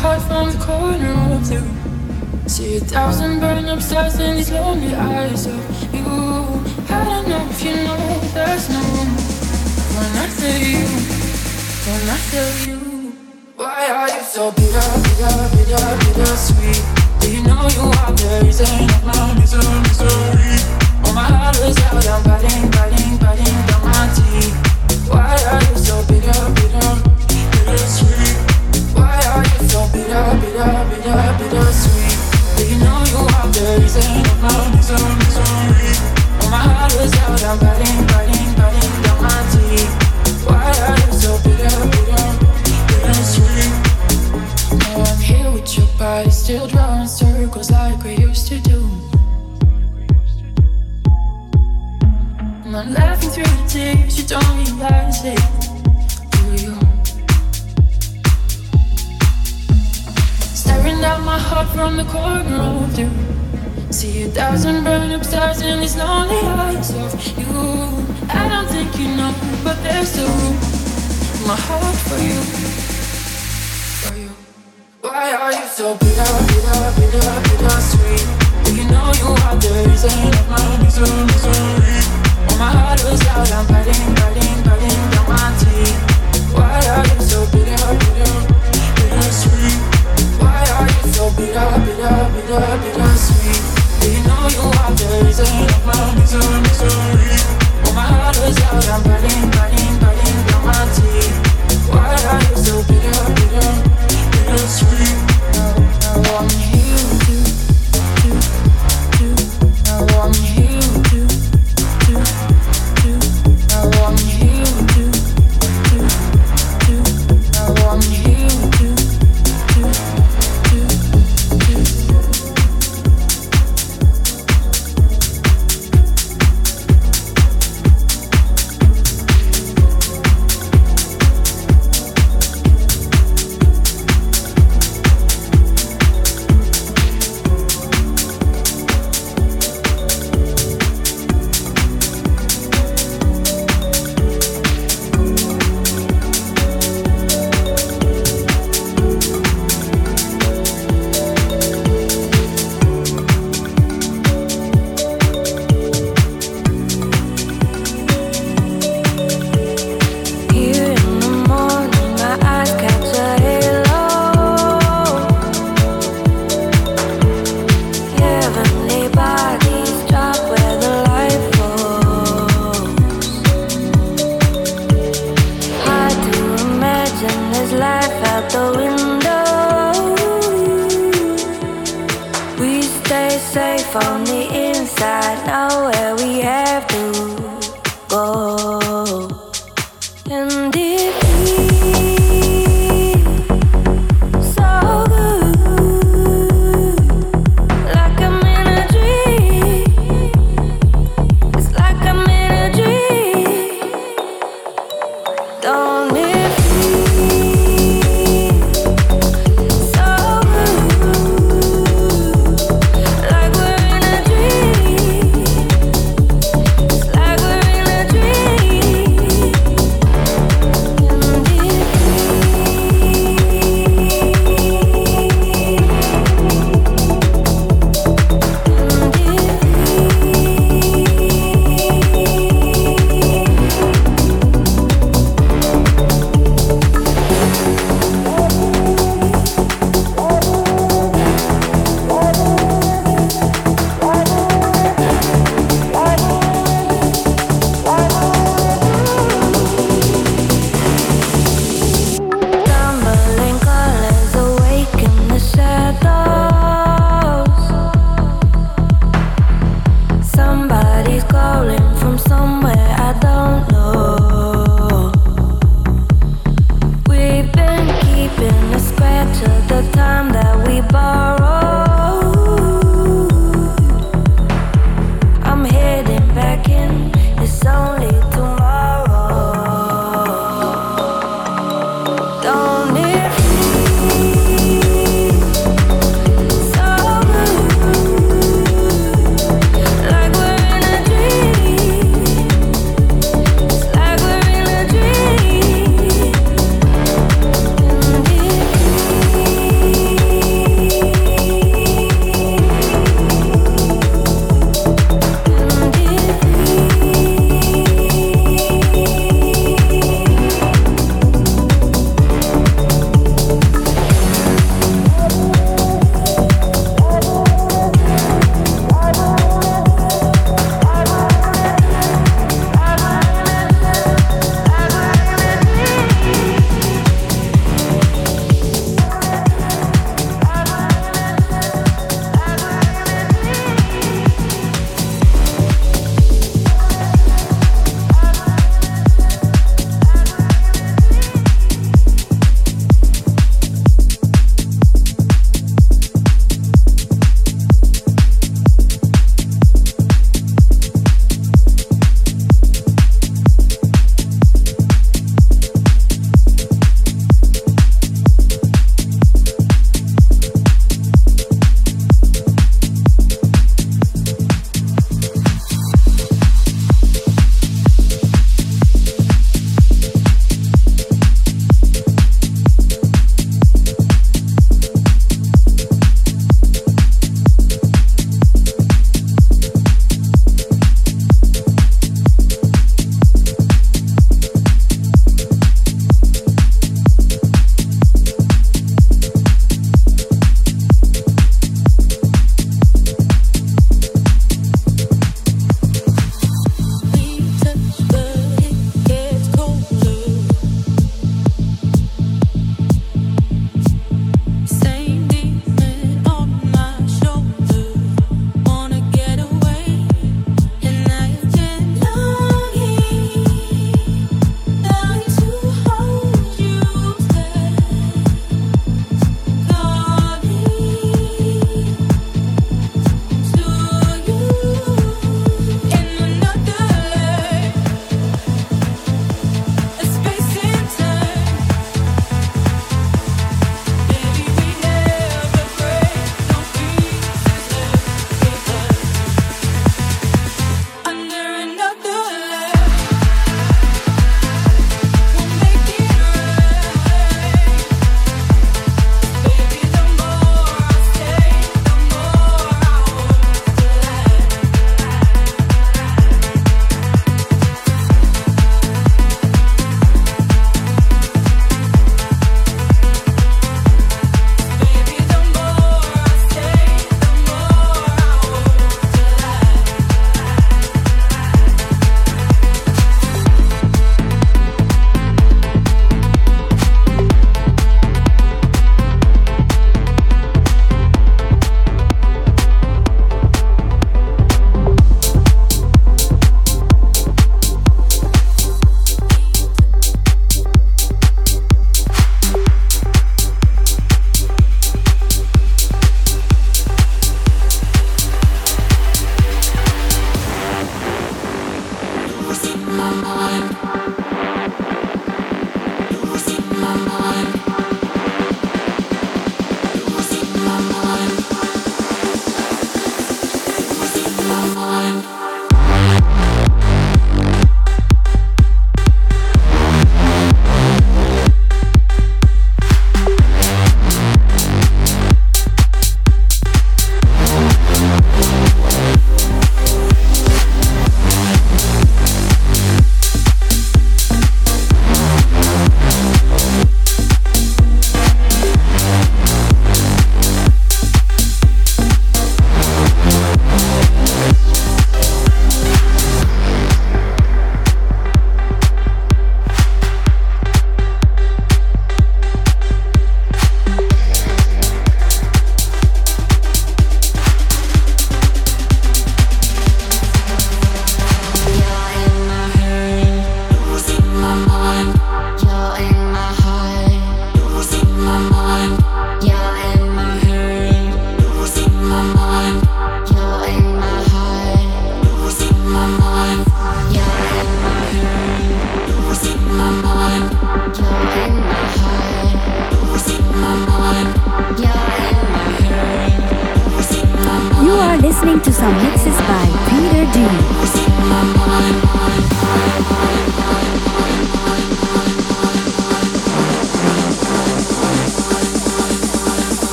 heart from the corner of you. See a thousand burn up stars in these lonely eyes of you. I don't know if you know there's no room when I tell you, when I tell you. Why are you so bitter, bitter, bitter, bitter sweet? Do you know you are the reason of my misery? Oh, my heart is out, I'm biting, biting, biting down my teeth. From the corner of you. See a thousand burn up stars in these lonely eyes of you. I don't think you know, but there's still room in my heart for you. Why are you so bitter, bitter, bitter, bitter sweet? Do you know you are the reason of my misery, misery?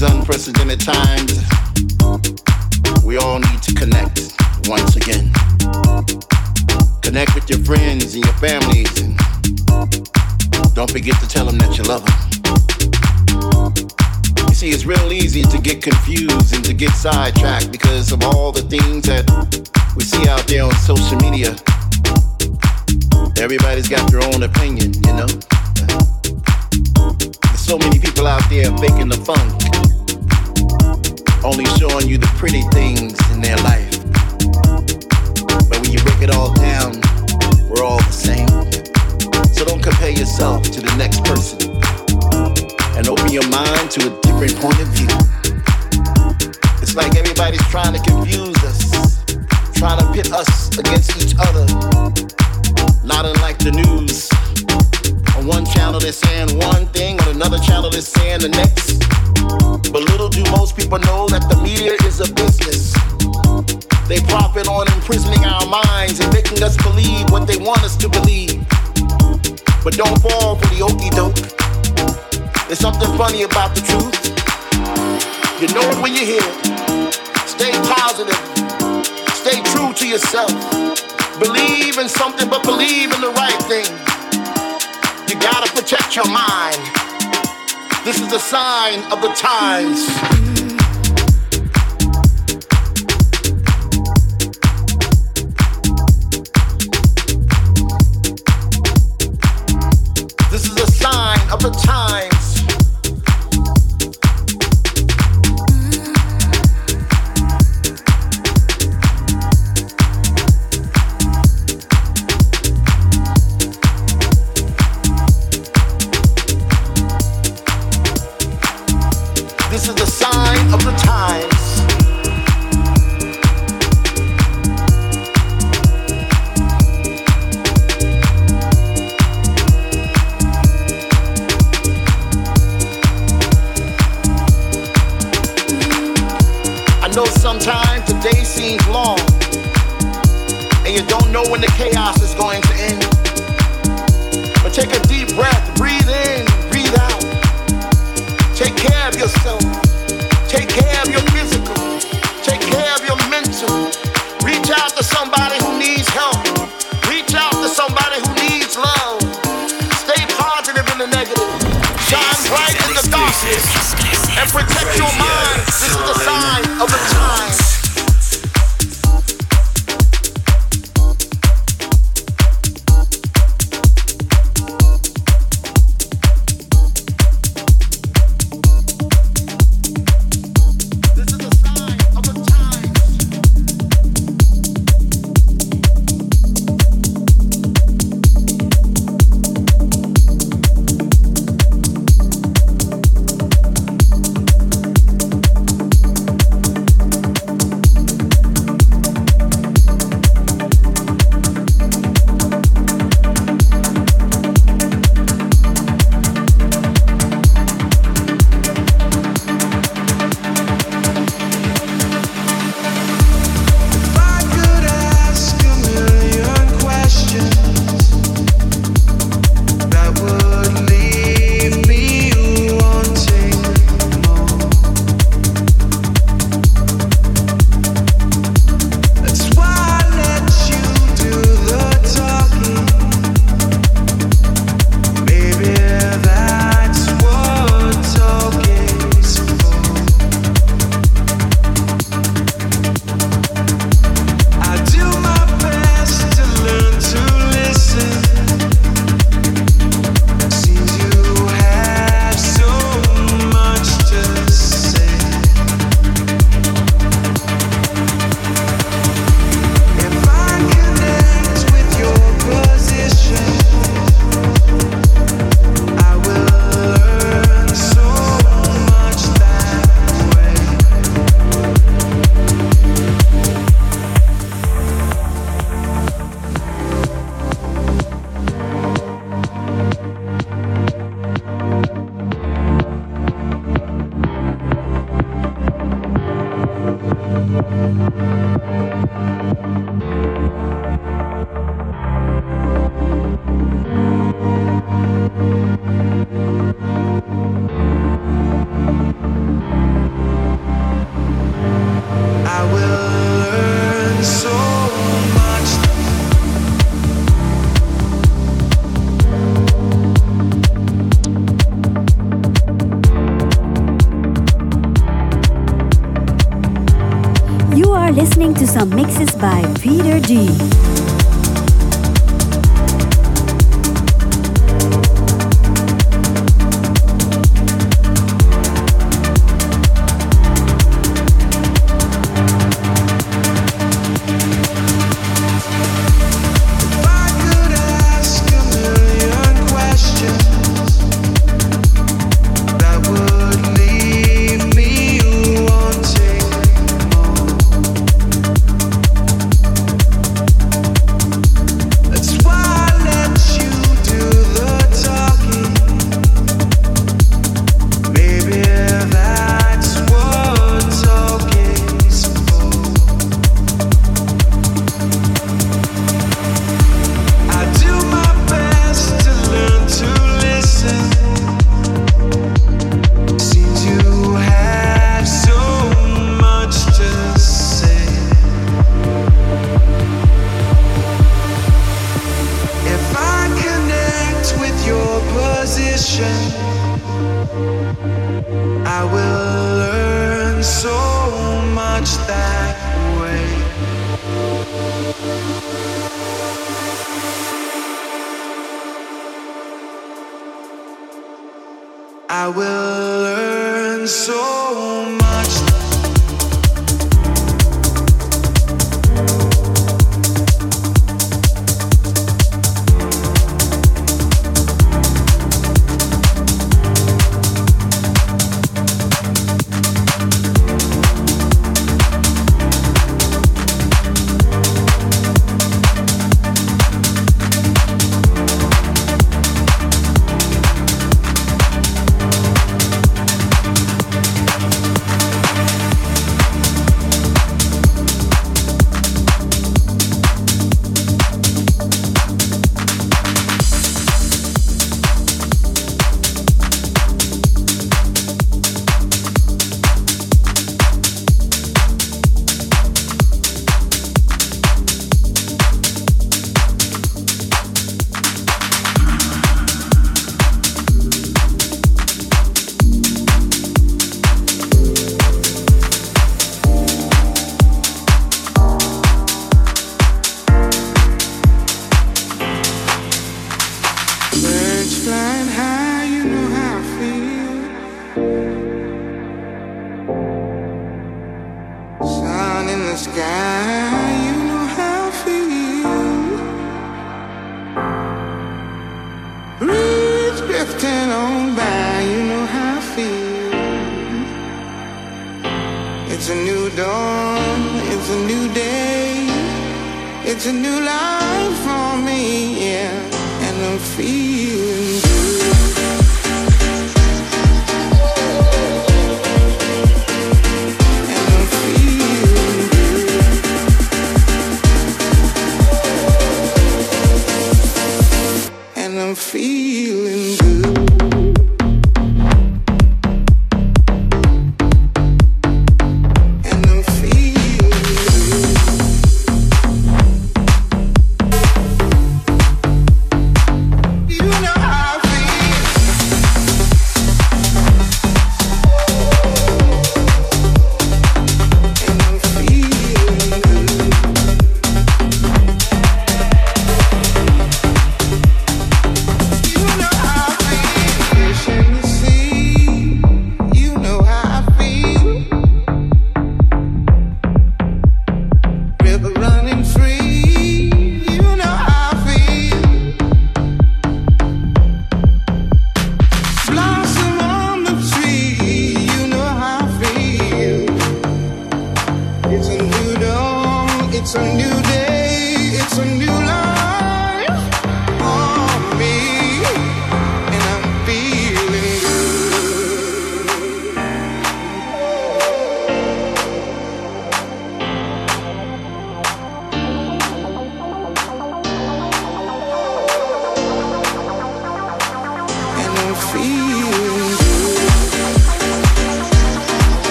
These unprecedented times, we all need to connect once again. Connect with your friends and your families, and don't forget to tell them that you love them. You see, it's real easy to get confused and to get sidetracked because of all the things that we see out there on social media. Everybody's got their own opinion, you know? There's so many people out there faking the funk, only showing you the pretty things in their life. But when you break it all down, we're all the same. So don't compare yourself to the next person and open your mind to a different point of view. It's like everybody's trying to confuse us, trying to pit us against each other not unlike the news. On one channel they're saying one thing, on another channel they're saying the next. But little do most people know that the media is a business. They profit on imprisoning our minds and making us believe what they want us to believe. But don't fall for the okey doke. There's something funny about the truth. You know it when you hear it. Stay positive. Stay true to yourself. Believe in something, but believe in the right thing. You gotta protect your mind. This is a sign of the times.